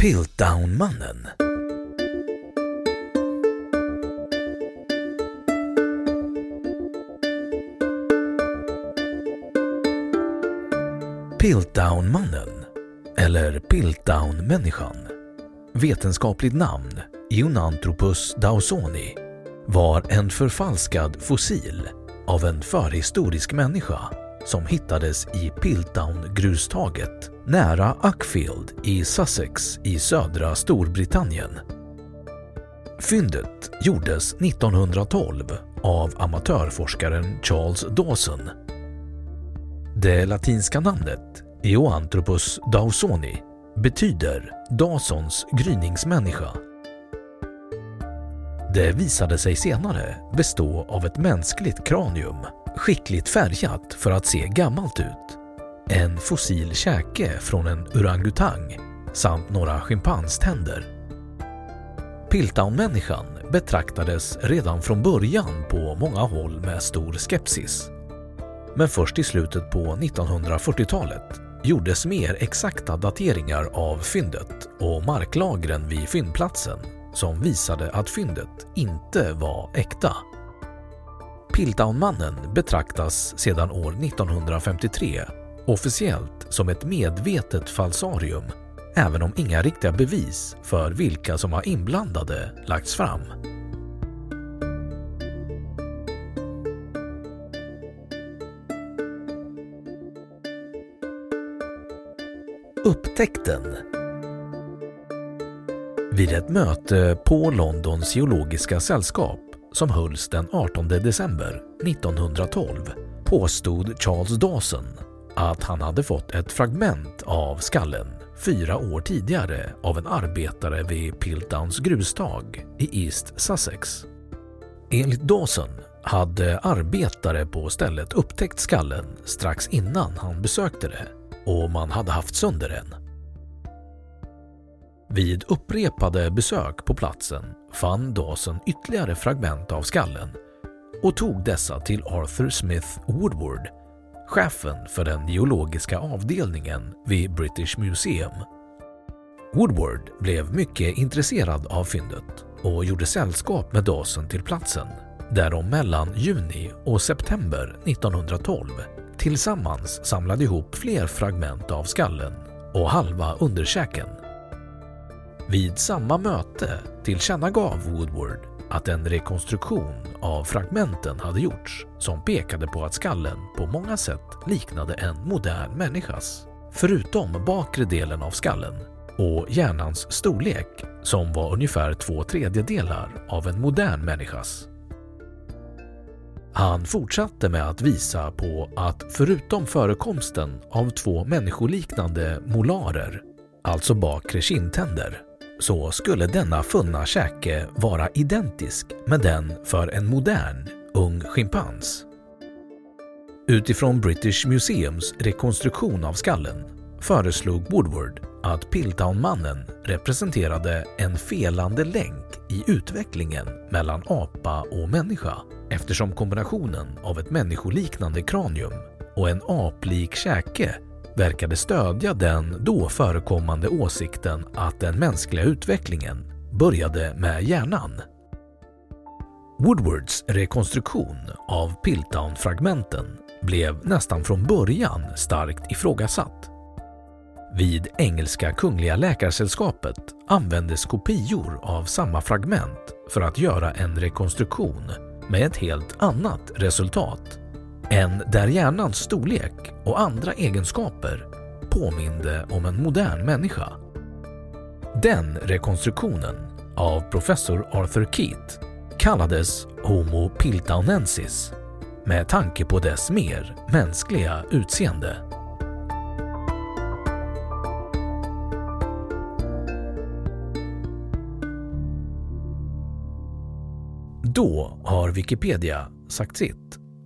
Piltdown-mannen. Piltdown-mannen eller Piltdown-människan. Vetenskapligt namn Ionanthropus dawsoni var en förfalskad fossil av en förhistorisk människa som hittades i Piltdown-grustaget nära Uckfield i Sussex i södra Storbritannien. Fyndet gjordes 1912 av amatörforskaren Charles Dawson. Det latinska namnet Eoanthropus dawsoni betyder Dawsons gryningsmänniska. Det visade sig senare bestå av ett mänskligt kranium skickligt färgat för att se gammalt ut, en fossil käke från en orangutang samt några schimpanständer. Piltdown-människan betraktades redan från början på många håll med stor skepsis. Men först i slutet på 1940-talet gjordes mer exakta dateringar av fyndet och marklagren vid fyndplatsen som visade att fyndet inte var äkta. Piltdownmannen betraktas sedan år 1953 officiellt som ett medvetet falsarium även om inga riktiga bevis för vilka som var inblandade lagts fram. Upptäckten Vid ett möte på Londons geologiska sällskap som hölls den 18 december 1912 påstod Charles Dawson att han hade fått ett fragment av skallen fyra år tidigare av en arbetare vid Piltdowns grustag i East Sussex. Enligt Dawson hade arbetare på stället upptäckt skallen strax innan han besökte det och man hade haft sönder den. Vid upprepade besök på platsen fann Dawson ytterligare fragment av skallen och tog dessa till Arthur Smith Woodward, chefen för den geologiska avdelningen vid British Museum. Woodward blev mycket intresserad av fyndet och gjorde sällskap med Dawson till platsen där de mellan juni och september 1912 tillsammans samlade ihop fler fragment av skallen och halva underkäken vid samma möte tillkännagav Woodward att en rekonstruktion av fragmenten hade gjorts som pekade på att skallen på många sätt liknade en modern människas. Förutom bakre delen av skallen och hjärnans storlek som var ungefär två tredjedelar av en modern människas. Han fortsatte med att visa på att förutom förekomsten av två människoliknande molarer, alltså bakre kindtänder, så skulle denna funna käke vara identisk med den för en modern ung schimpans. Utifrån British Museums rekonstruktion av skallen föreslog Woodward att Piltownmannen representerade en felande länk i utvecklingen mellan apa och människa eftersom kombinationen av ett människoliknande kranium och en aplik käke verkade stödja den då förekommande åsikten att den mänskliga utvecklingen började med hjärnan. Woodwards rekonstruktion av Piltdown-fragmenten blev nästan från början starkt ifrågasatt. Vid Engelska Kungliga Läkarsällskapet användes kopior av samma fragment för att göra en rekonstruktion med ett helt annat resultat. En där hjärnans storlek och andra egenskaper påminde om en modern människa. Den rekonstruktionen av professor Arthur Keat kallades Homo piltaunensis med tanke på dess mer mänskliga utseende. Då har Wikipedia sagt sitt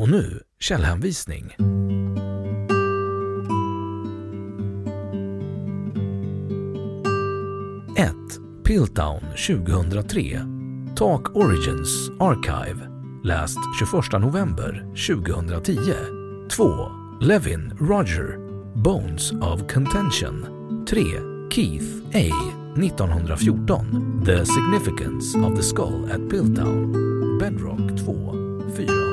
Och nu källhänvisning. Piltdown 2003 Talk Origins Archive Läst 21 november 2010 2. Levin Roger Bones of Contention 3. Keith A 1914 The Significance of the Skull at Piltdown Bedrock 2 4